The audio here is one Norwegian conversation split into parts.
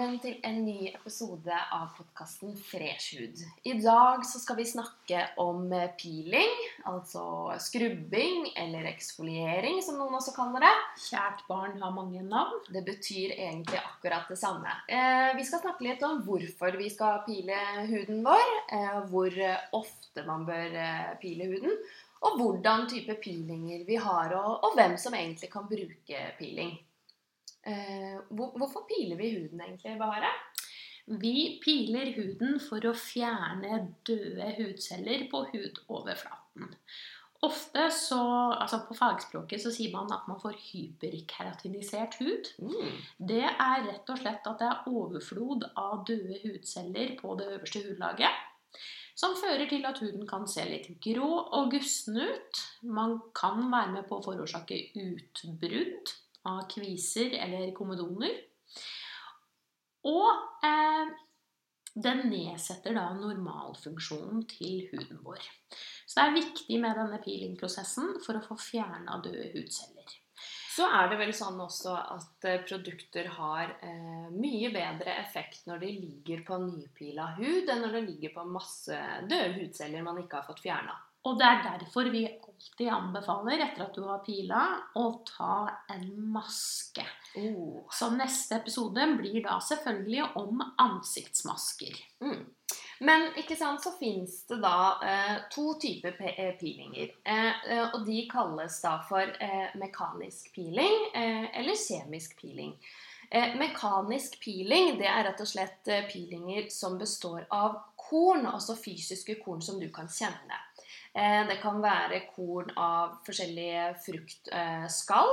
velkommen til en ny episode av podkasten Fresh hud. I dag så skal vi snakke om peeling, altså skrubbing eller eksfoliering, som noen også kaller det. Kjært barn har mange navn. Det betyr egentlig akkurat det samme. Eh, vi skal snakke litt om hvorfor vi skal pile huden vår, eh, hvor ofte man bør eh, pile huden, og hvordan type peelinger vi har, og, og hvem som egentlig kan bruke peeling. Eh, hvorfor piler vi huden egentlig, Bahare? Vi piler huden for å fjerne døde hudceller på hudoverflaten. Ofte så, altså På fagspråket så sier man at man får hyperkeratinisert hud. Mm. Det er rett og slett at det er overflod av døde hudceller på det øverste hudlaget. Som fører til at huden kan se litt grå og gussen ut. Man kan være med på å forårsake utbrudd av kviser eller komedoner. Og eh, den nedsetter da normalfunksjonen til huden vår. Så det er viktig med denne peelingprosessen for å få fjerna døde hudceller. Så er det vel sånn også at eh, produkter har eh, mye bedre effekt når de ligger på nypila hud, enn når det ligger på masse døde hudceller man ikke har fått fjerna. Og det er derfor vi alltid anbefaler, etter at du har pila, å ta en maske. Oh. Så neste episode blir da selvfølgelig om ansiktsmasker. Mm. Men ikke sant, så fins det da eh, to typer pilinger. eh, peelinger. Eh, eh, og de kalles da for eh, mekanisk piling eh, eller kjemisk piling. Eh, mekanisk piling det er rett og slett peelinger som består av korn, altså fysiske korn som du kan kjenne. Eh, det kan være korn av forskjellige fruktskall.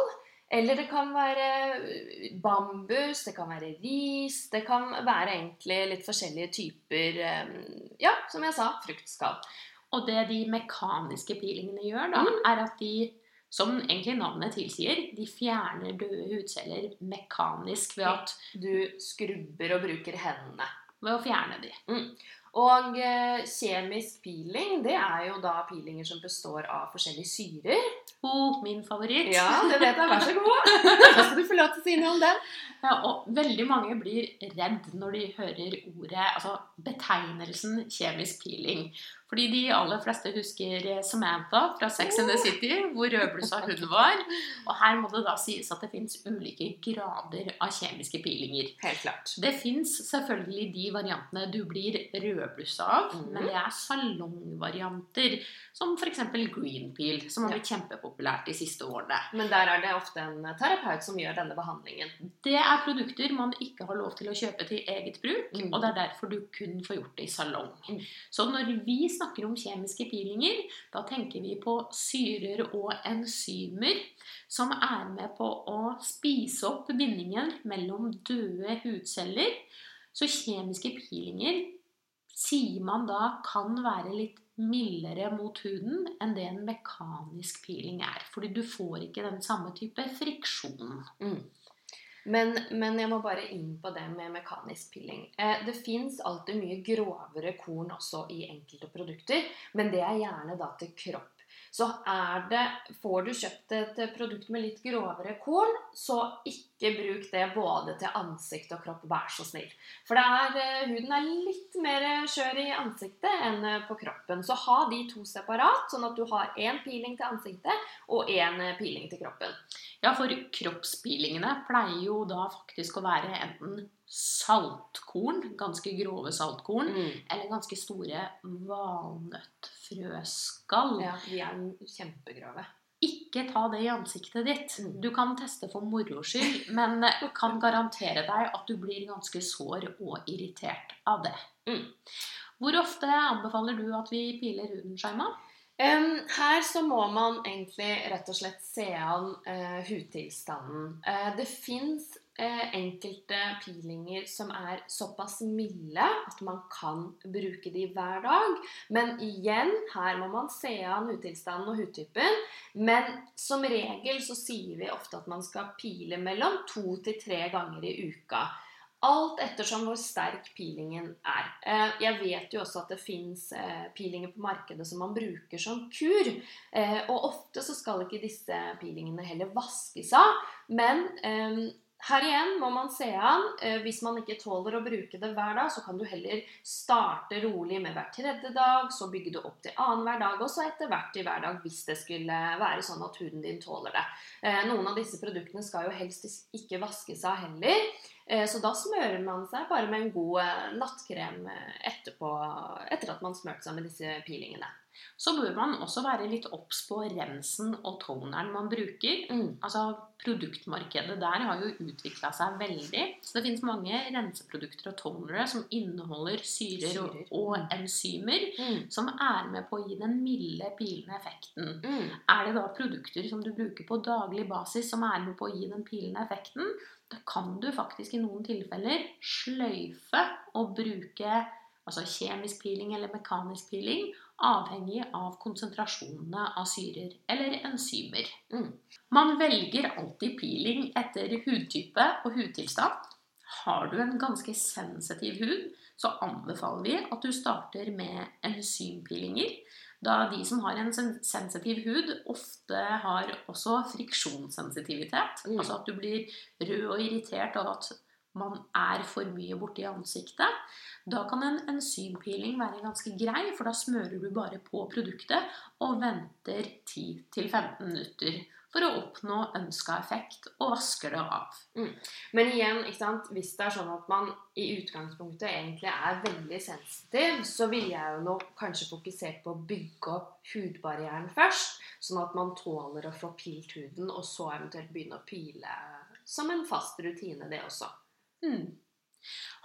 Eller det kan være eh, bambus, det kan være ris Det kan være egentlig litt forskjellige typer eh, Ja, som jeg sa, fruktskall. Og det de mekaniske peelingene gjør, da, Mm. er at de, som egentlig navnet tilsier, de fjerner døde hudceller mekanisk ved, at, Du skrubber og bruker hendene. ved å fjerne de. Og eh, kjemisk peeling, det er jo da peelinger som består av forskjellige syrer. Oh, min favoritt. Ja, det vet jeg. Vær så god. Da skal du få lov til å si noe om den. Ja, og veldig mange blir redd når de hører ordet, altså betegnelsen kjemisk peeling. Fordi de aller fleste husker Samantha fra Sex and the City, hvor rødblussa hun var. Og her må det da sies at det fins ulike grader av kjemiske pilinger. Helt klart. Det fins selvfølgelig de variantene du blir rødblussa av, mm. men det er salongvarianter, som f.eks. green peel, som har blitt kjempepopulært de siste årene. Men der er det ofte en terapeut som gjør denne behandlingen. Det er produkter man ikke har lov til å kjøpe til eget bruk, Mm. og det er derfor du kun får gjort det i salong. Mm. Så når vi snakker om kjemiske pilinger, da tenker vi på syrer og enzymer som er med på å spise opp bindingen mellom døde hudceller. Så kjemiske pilinger sier man da kan være litt mildere mot huden enn det en mekanisk piling er. Fordi du får ikke den samme type friksjon. Mm. Men, men jeg må bare inn på det med mekanisk pilling. Eh, det fins alltid mye grovere korn også i enkelte produkter, men det er gjerne da til kropp. Så det, får du kjøpt et produkt med litt grovere korn, så ikke bruk det både til ansikt og kropp, vær så snill. For er, eh, huden er litt mer skjør i ansiktet enn eh, på kroppen. Så ha de to separat, sånn at du har én peeling til ansiktet og én piling peeling til kroppen. Ja, for kroppspeelingene pleier jo da faktisk å være enten saltkorn, ganske grove saltkorn, eller ganske store valnøttfrøskall. Ja, de er kjempegrove. Ikke ta det i ansiktet ditt. Mm. Du kan teste for moro skyld, men kan garantere deg at du blir ganske sår og irritert av det. Mm. Hvor ofte anbefaler du at vi piler huden, Shaima? Um, her så må man egentlig rett og slett se an uh, hudtilstanden. Uh, det fins eh, enkelte peelinger som er såpass milde at man kan bruke de hver dag. Men igjen, her må man se an hudtilstanden og hudtypen. Men som regel så sier vi ofte at man skal pile mellom to til tre ganger i uka. Alt ettersom hvor sterk peelingen er. Eh, Jeg vet jo også at det fins peelinger på markedet som man bruker som kur. Eh, Og ofte så skal ikke disse peelingene heller vaskes av. Men eh, Her igjen må man se an. Eh, hvis man ikke tåler å bruke det hver dag, så kan du heller starte rolig med hver tredje dag, så bygge det opp til annenhver dag, og så etter hvert til hver dag hvis det skulle være sånn at huden din tåler det. Eh, noen av disse produktene skal jo helst ikke vaskes av heller. Eh, så da smører man seg bare med en god nattkrem etterpå, etter at man smurt seg med disse peelingene. Så bør man også være litt obs på rensen og toneren man bruker. Mm. Altså Produktmarkedet der har jo utvikla seg veldig. Så det finnes mange renseprodukter og tonere som inneholder syrer, syrer. Og, og, mm. enzymer mm. som er med på å gi den milde, pilende effekten. Mm. Er det da produkter som du bruker på daglig basis som er med på å gi den pilende effekten, da kan du faktisk i noen tilfeller sløyfe og bruke altså kjemisk piling eller mekanisk piling, avhengig av konsentrasjonene av syrer eller enzymer. Mm. Man velger alltid piling etter hudtype og hudtilstand. Har du en ganske sensitiv hud, så anbefaler vi at du starter med enzympilinger, Da de som har en sensitiv hud, ofte har også friksjonssensitivitet. Mm. Altså at du blir rød og irritert av at man er for mye borti ansiktet. Da kan en enzympeeling være ganske grei, for da smører du bare på produktet og venter 10-15 minutter for å oppnå ønska effekt, og vasker det av. Mm. Men igjen, hvis det er sånn at man i utgangspunktet egentlig er veldig sensitiv, så ville jeg jo nå kanskje fokusert på å bygge opp hudbarrieren først, sånn at man tåler å få pilt huden, og så eventuelt begynne å pile som en fast rutine, det også. Mm.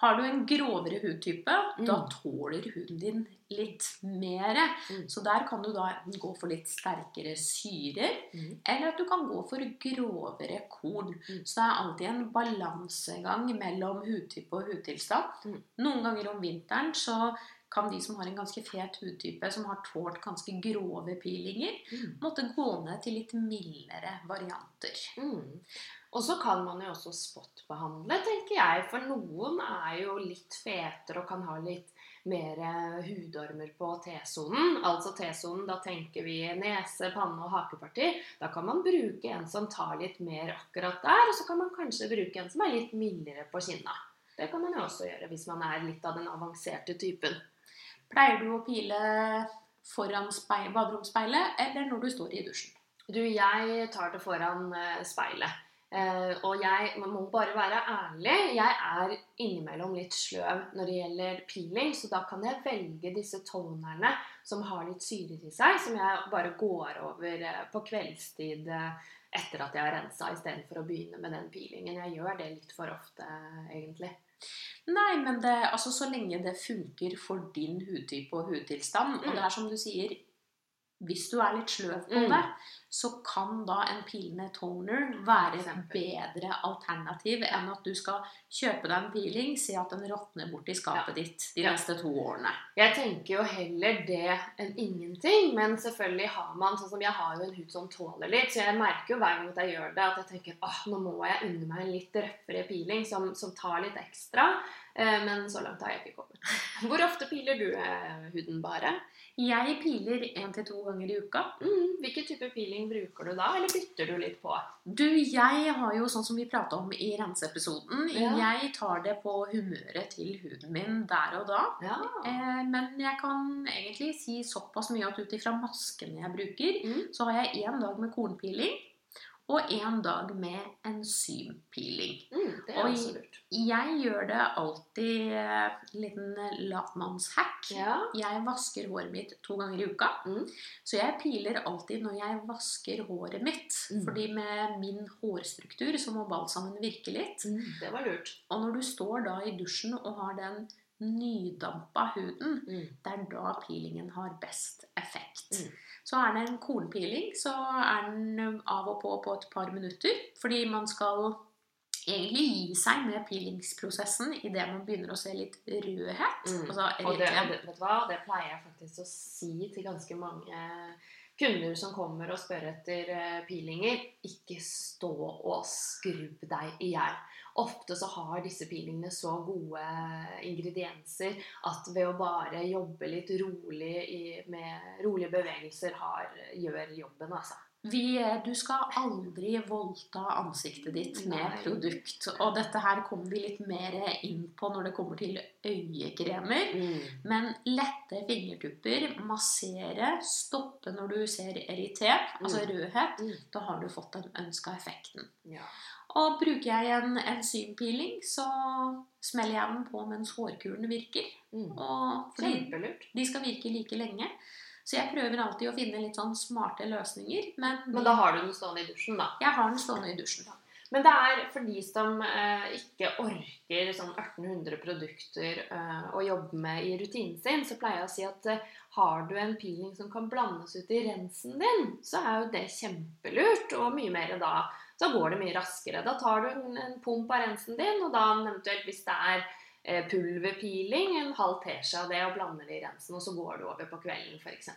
Har du en grovere hudtype, mm. da tåler huden din litt mer. Mm. Så der kan du da gå for litt sterkere syrer, mm. eller at du kan gå for grovere korn. Mm. Så det er alltid en balansegang mellom hudtype og hudtilstand. Mm. Noen ganger om vinteren så kan de som har en ganske fet hudtype, som har tålt ganske grove peelinger, mm. måtte gå ned til litt mildere varianter. Mm. Og så kan man jo også spotbehandle, tenker jeg. For noen er jo litt fetere og kan ha litt mer hudormer på T-sonen. Altså T-sonen, da tenker vi nese, panne og hakeparti. Da kan man bruke en som tar litt mer akkurat der, og så kan man kanskje bruke en som er litt mildere på kinna. Det kan man jo også gjøre hvis man er litt av den avanserte typen. Pleier du å pile foran baderomsspeilet, eller når du står i dusjen? Du, jeg tar det foran eh, speilet. Uh, og jeg må bare være ærlig. Jeg er innimellom litt sløv når det gjelder peeling, så da kan jeg velge disse tonerne som har litt syre i seg, som jeg bare går over uh, på kveldstid etter at jeg har rensa, istedenfor å begynne med den peelingen. Jeg gjør det litt for ofte, egentlig. Nei, men det, altså, så lenge det funker for din hudtype og hudtilstand, mm. og det er som du sier hvis du er litt sløv på mm. Så kan da en pilende toner være et bedre alternativ enn at du skal kjøpe deg en peeling, se at den råtner bort i skapet ja. ditt de ja. neste to årene. Jeg tenker jo heller det enn ingenting, men selvfølgelig har man sånn som Jeg har jo en hud som tåler litt, så jeg merker jo hver gang at jeg gjør det, at jeg tenker åh, nå må jeg unne meg en litt røffere peeling som, som tar litt ekstra. Eh, men så langt har jeg ikke kommet. Hvor ofte piler du eh, huden bare? Jeg piler én til to ganger i uka. Mm, hvilken type peeling bruker du da, eller bytter du litt på? Du, jeg har jo sånn som vi prata om i renseepisoden, ja. jeg tar det på humøret til huden min der og da. Ja. Eh, men jeg kan egentlig si såpass mye at ut ifra maskene jeg bruker, mm. så har jeg én dag med kornpiling og en dag med enzympeeling. Mm, det er og også lurt. Jeg gjør det alltid en liten latmannshack. Ja. Jeg vasker håret mitt to ganger i uka. Mm. Så jeg piler alltid når jeg vasker håret mitt. Mm. Fordi med min hårstruktur så må balsamen virke litt. Mm, det var lurt. Og når du står da i dusjen og har den nydampa huden, mm. det er da peelingen har best effekt. Mm. Så er det en kornpiling, så er den av og på på et par minutter. Fordi man skal egentlig gi seg med pilingsprosessen idet man begynner å se litt rødhet. Mm. Altså, og det, det, vet du hva? det pleier jeg faktisk å si til ganske mange kunder som kommer og spør etter pilinger. Ikke stå og skrubb deg i hjel. Ofte så har disse peelingene så gode ingredienser at ved å bare jobbe litt rolig i, med rolige bevegelser har, gjør jobben, altså. Vi, du skal aldri voldta ansiktet ditt med Nei. produkt. Og dette her kommer vi litt mer inn på når det kommer til øyekremer. Men lette fingertupper, massere, stoppe når du ser irritert, altså Mm. rødhet, Mm. da har du fått den ønska effekten. Ja. Og bruker jeg en enzympeeling, så smeller jeg den på mens hårkulene virker. Mm. Kjempelurt. de skal virke like lenge. Så jeg prøver alltid å finne litt sånn smarte løsninger. Men, Men da har du den stående i dusjen, da. jeg har den stående i dusjen. da. Men det er for de som eh, ikke orker sånn 1800 produkter eh, å jobbe med i rutinen sin, så pleier jeg å si at eh, har du en peeling som kan blandes ut i rensen din, så er jo det kjempelurt, og mye mer da. Så går det mye raskere. Da tar du en, en pump av rensen din, og da eventuelt hvis det er eh, pulverpeeling, en halv teskje av det, og blander det i rensen, og så går du over på kvelden f.eks.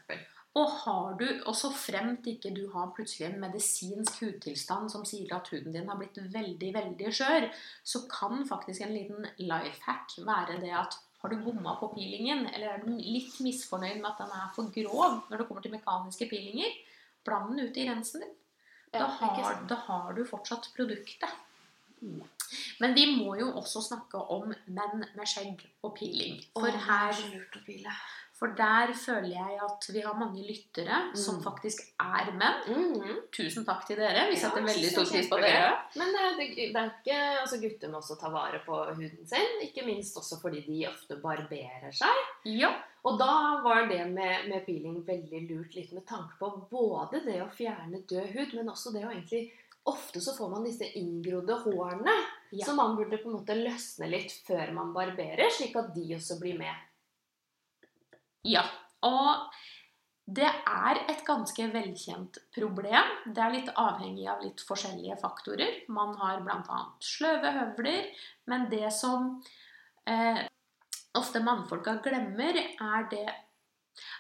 Og har du, og så fremt ikke du har plutselig en medisinsk hudtilstand som sier at huden din har blitt veldig, veldig skjør, så kan faktisk en liten life hack være det at har du bomma på peelingen, eller er du litt misfornøyd med at den er for grov når det kommer til mekaniske peelinger, bland den ut i rensen din. Da har, da har du fortsatt produktet. Men vi må jo også snakke om menn med skjegg og piling. For, Åh, er her, for der føler jeg at vi har mange lyttere som Mm. faktisk er menn. Mhm. Tusen takk til dere. Vi setter veldig stor pris på dere. Men det, det, det er ikke, altså gutter må også ta vare på huden sin, ikke minst også fordi de ofte barberer seg. Ja. Og da var det med, med peeling veldig lurt, litt med tanke på både det å fjerne død hud, men også det å egentlig Ofte så får man disse inngrodde hårene, Ja. så man burde på en måte løsne litt før man barberer, slik at de også blir med. ja. Og det er et ganske velkjent problem. Det er litt avhengig av litt forskjellige faktorer. Man har bl.a. sløve høvler, men det som eh, ofte mannfolka glemmer, er det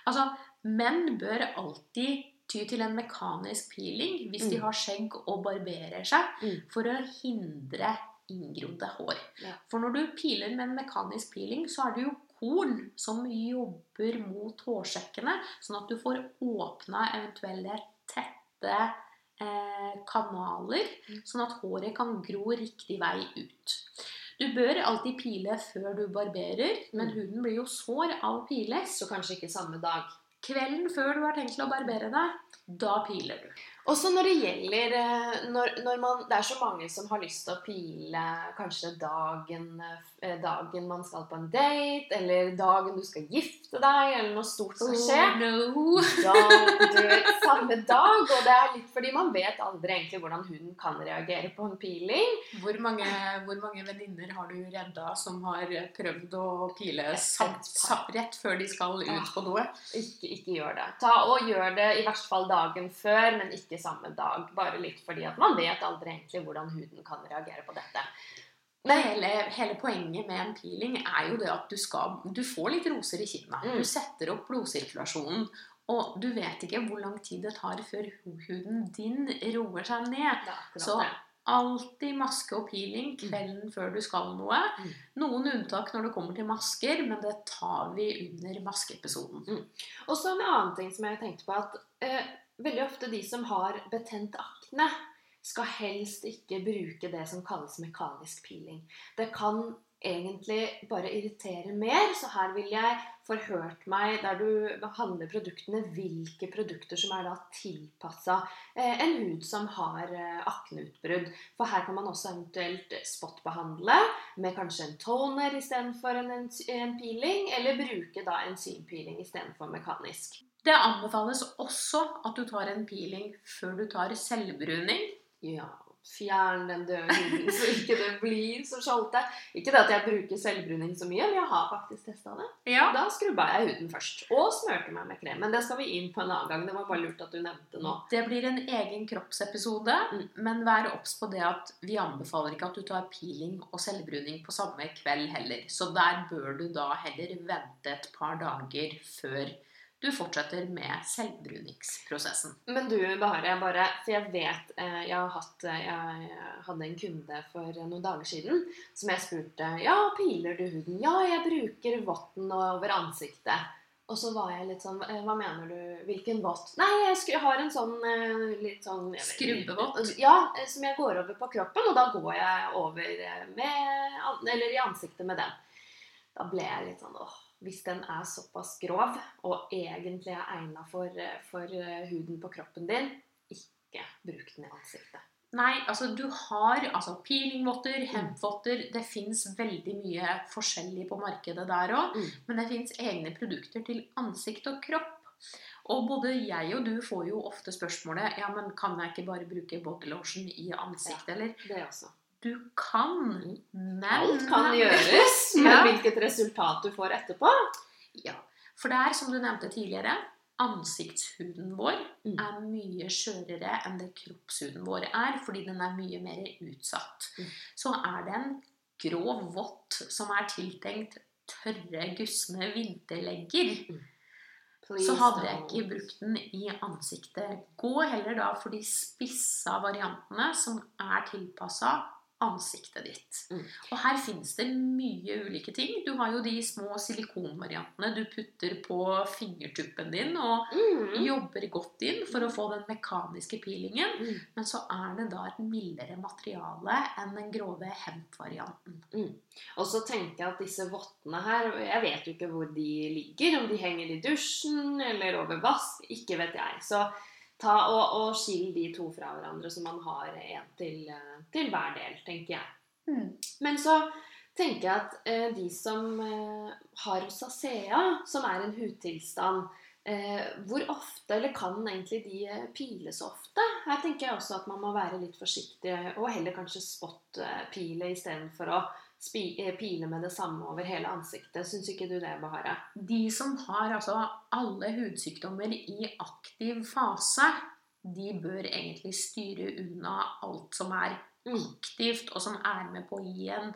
Altså, menn bør alltid ty til en mekanisk peeling hvis de Mm. har skjegg og barberer seg, Mm. for å hindre inngrodde hår. Ja. For når du piler med en mekanisk peeling, så er det jo korn som jobber mot hårsekkene, sånn at du får åpna eventuelle tette eh, kanaler, Mm. sånn at håret kan gro riktig vei ut. Du bør alltid pile før du barberer, men Mm. huden blir jo sår av å pile. Så kanskje ikke samme dag. Kvelden før du har tenkt til å barbere deg, da piler du. Også når det gjelder eh, når, når man, Det er så mange som har lyst til å pile kanskje dagen, eh, dagen man skal på en date, eller dagen du skal gifte deg, eller noe stort skal skje. no. da, du, samme dag. Og det er litt fordi man vet aldri egentlig hvordan hun kan reagere på en piling. Hvor mange, hvor mange venninner har du redda som har prøvd å pile samt, samt, rett før de skal ut på noe? Ikke, ikke gjør det. Ta og Gjør det i hvert fall dagen før, men ikke samme dag. Bare litt fordi at man vet aldri egentlig hvordan huden kan reagere på dette. Men hele, hele poenget med en peeling er jo det at du, skal, du får litt roser i kinna. Mm. Du setter opp blodsirkulasjonen. Og du vet ikke hvor lang tid det tar før huden din roer seg ned. Så alltid maske og peeling kvelden før du skal noe. Mm. Noen unntak når det kommer til masker, men det tar vi under maskeepisoden. Og så en annen ting som jeg tenkte på, at eh, veldig ofte de som har betent akne, skal helst ikke bruke det som kalles mekanisk peeling. Det kan egentlig bare irritere mer, så her vil jeg forhørt meg der du handler produktene, hvilke produkter som er da tilpassa eh, en hud som har eh, akneutbrudd. For her kan man også eventuelt spotbehandle med kanskje en toner istedenfor en, en, en peeling, eller bruke da enzympeeling istedenfor mekanisk. Det anbefales også at du tar en peeling før du tar selvbruning. Ja, fjern den døde huden så ikke det blir så skjolte. Ikke det at jeg bruker selvbruning så mye, men jeg har faktisk testa det. Da skrubba jeg huden først, og smørte meg med krem. Men det skal vi inn på en annen gang. Det var bare lurt at du nevnte nå. Det blir en egen kroppsepisode, Mm. men vær obs på det at vi anbefaler ikke at du tar peeling og selvbruning på samme kveld heller. Så der bør du da heller vente et par dager før du fortsetter med selvbruningsprosessen. Men du, Bahareh, bare, for jeg vet eh, jeg, har hatt, eh, jeg hadde en kunde for noen dager siden som jeg spurte Ja, piler du huden? Ja, jeg bruker votten over ansiktet. Og så var jeg litt sånn eh, Hva mener du? Hvilken vott? Nei, jeg, har en sånn litt sånn Skrubbevått? Ja, som jeg går over på kroppen, og da går jeg over med Eller i ansiktet med den. Da ble jeg litt sånn åh, Hvis den er såpass grov, og egentlig er egna for, eh, for eh, huden på kroppen din, ikke bruk den i ansiktet. Nei, altså du har altså peelingvotter, hempvotter Det fins veldig mye forskjellig på markedet der òg. Mm. Men det fins egne produkter til ansikt og kropp. Og både jeg og du får jo ofte spørsmålet Ja, men kan jeg ikke bare bruke bodylotion i ansiktet, eller? Det også. Du kan, men Alt kan gjøres, men Ja. hvilket resultat du får etterpå Ja. For det er, som du nevnte tidligere, ansiktshuden vår Mm. er mye skjørere enn det kroppshuden vår er, fordi den er mye mer utsatt. Mm. Så er det en grov vått som er tiltenkt tørre, gusne vinterlegger, Please så hadde jeg ikke brukt den i ansiktet. Gå heller da for de spissa variantene som er tilpassa ansiktet ditt. Mm. Og her fins det mye ulike ting. Du har jo de små silikonvariantene du putter på fingertuppen din og Mm. jobber godt inn for å få den mekaniske peelingen. Mm. Men så er det da et mildere materiale enn den grove hemp-varianten. Og så tenker jeg at disse vottene her Jeg vet jo ikke hvor de ligger. Om de henger i dusjen eller over vask. Ikke vet jeg. Så ta og, og skille de to fra hverandre, så man har en til, eh, til hver del, tenker jeg. Men så tenker jeg at eh, de som eh, har rosacea, som er en hudtilstand eh, Hvor ofte, eller kan egentlig de pile piles ofte? Her tenker jeg også at man må være litt forsiktig, og heller kanskje spot-pile istedenfor å eh, pile med det samme over hele ansiktet. Syns ikke du det, Bahare? De som har altså alle hudsykdommer i aktiv fase, de bør egentlig styre unna alt som er Mm. aktivt, og som er med på å gi en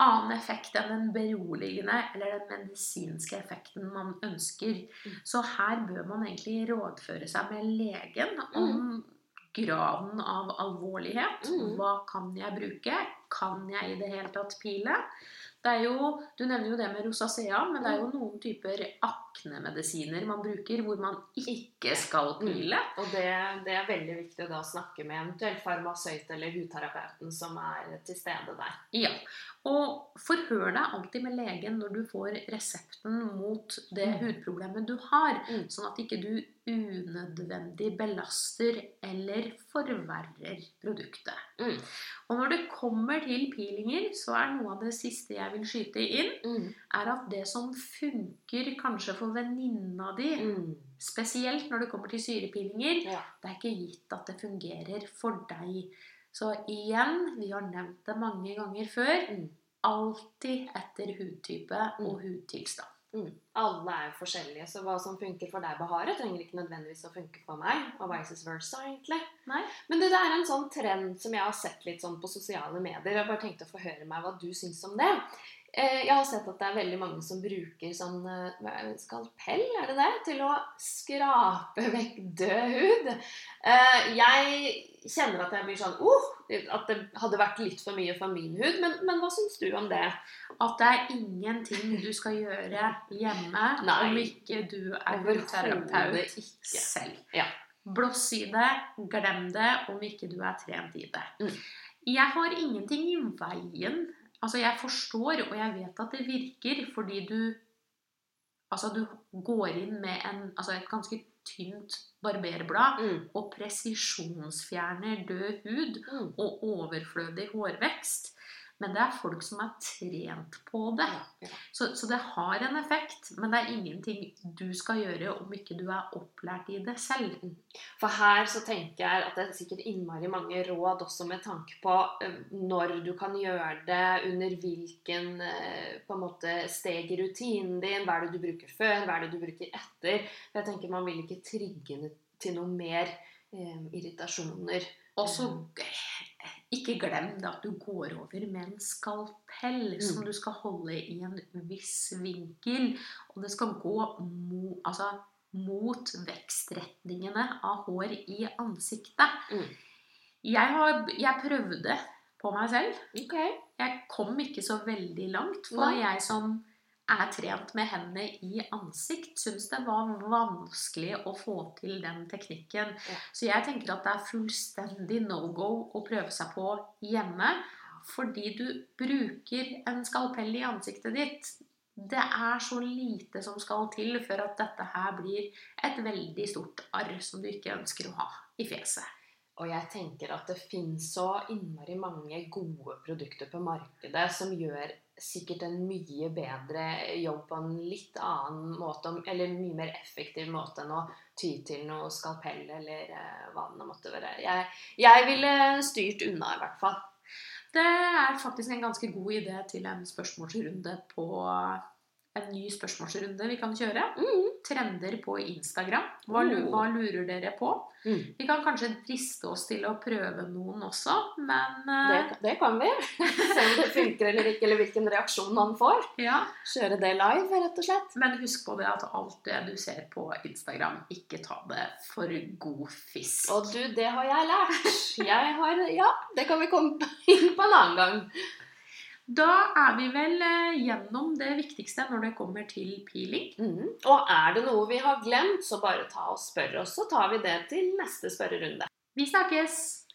annen effekt enn den beroligende eller den medisinske effekten man ønsker. Mm. Så her bør man egentlig rådføre seg med legen om graden av alvorlighet. Mm. Hva kan jeg bruke? Kan jeg i det hele tatt pile? Det er jo, Du nevner jo det med rosacea, men det er jo noen typer aknemedisiner man bruker hvor man ikke skal pile. Og det, det er veldig viktig å snakke med eventuelt farmasøyt eller hudterapeuten som er til stede der. Ja, og forhør deg alltid med legen når du får resepten mot det Mm. hudproblemet du har, Mm. sånn at ikke du unødvendig belaster eller forverrer produktet. Mm. Og når det kommer til peelinger, så er noe av det siste jeg vil skyte inn, er at det som funker kanskje for venninna di, Mm. spesielt når det kommer til syrepeelinger, Ja. det er ikke gitt at det fungerer for deg. Så igjen, vi har nevnt det mange ganger før, Mm. alltid etter hudtype og hudtilstand. Mm. Alle er jo forskjellige, så hva som funker for deg, Bahare, trenger ikke nødvendigvis å funke for meg, og vice versa, egentlig. Nei. Men det, det er en sånn trend som jeg har sett litt sånn på sosiale medier. Jeg bare tenkte å få høre meg hva du syns om det. Eh, Jeg har sett at det er veldig mange som bruker sånn eh, skalpell, er det det? Til å skrape vekk død hud. Eh, Jeg kjenner at jeg blir sånn oh, At det hadde vært litt for mye for min hud. Men, men hva syns du om det? At det er ingenting du skal gjøre hjemme Nei. om ikke du er hudterapeut selv. Ja. Blås i det, glem det om ikke du er trent i det. Mm. Jeg har ingenting i veien. Altså, jeg forstår, og jeg vet at det virker, fordi du Altså, du går inn med en, altså et ganske tynt barberblad Mm. og presisjonsfjerner død hud Mm. og overflødig hårvekst. Men det er folk som er trent på det. Så, så det har en effekt, men det er ingenting du skal gjøre om ikke du er opplært i det selv. For her så tenker jeg at det er sikkert innmari mange råd også med tanke på når du kan gjøre det, under hvilken eh, på en måte steg i rutinen din, hva er det du bruker før, hva er det du bruker etter. For jeg tenker man vil ikke trigge til noe mer eh, irritasjoner. Og så ikke glem det at du går over med en skalpell som du skal holde i en viss vinkel. Og det skal gå mo, altså, mot vekstretningene av hår i ansiktet. Mm. Jeg, har, jeg prøvde på meg selv. Okay. Jeg kom ikke så veldig langt. For Nei. jeg som er trent med hendene i ansikt, syns det var vanskelig å få til den teknikken. Så jeg tenker at det er fullstendig no go å prøve seg på hjemme. Fordi du bruker en skalpell i ansiktet ditt. Det er så lite som skal til for at dette her blir et veldig stort arr som du ikke ønsker å ha i fjeset. Og jeg tenker at det finnes så innmari mange gode produkter på markedet som gjør sikkert en mye bedre jobb på en litt annen måte, eller mye mer effektiv måte enn å ty til noe skalpell eller eh, hva det måtte være. Jeg, jeg ville styrt unna, i hvert fall. Det er faktisk en ganske god idé til en spørsmålsrunde på en ny spørsmålsrunde vi kan kjøre. Mm. Trender på Instagram. Hva, Oh. hva lurer dere på? Mm. Vi kan kanskje driste oss til å prøve noen også, men Det, eh, det kan vi. Se om det funker eller ikke, eller hvilken reaksjon man får. ja. Kjøre det live, rett og slett. Men husk på det at alt det du ser på Instagram, ikke ta det for god fisk. Og du, det har jeg lært. Jeg har, ja, det kan vi komme inn på en annen gang. Da er vi vel eh, gjennom det viktigste når det kommer til peeling. Mm. Og er det noe vi har glemt, så bare ta og spør oss, så tar vi det til neste spørrerunde. Vi snakkes!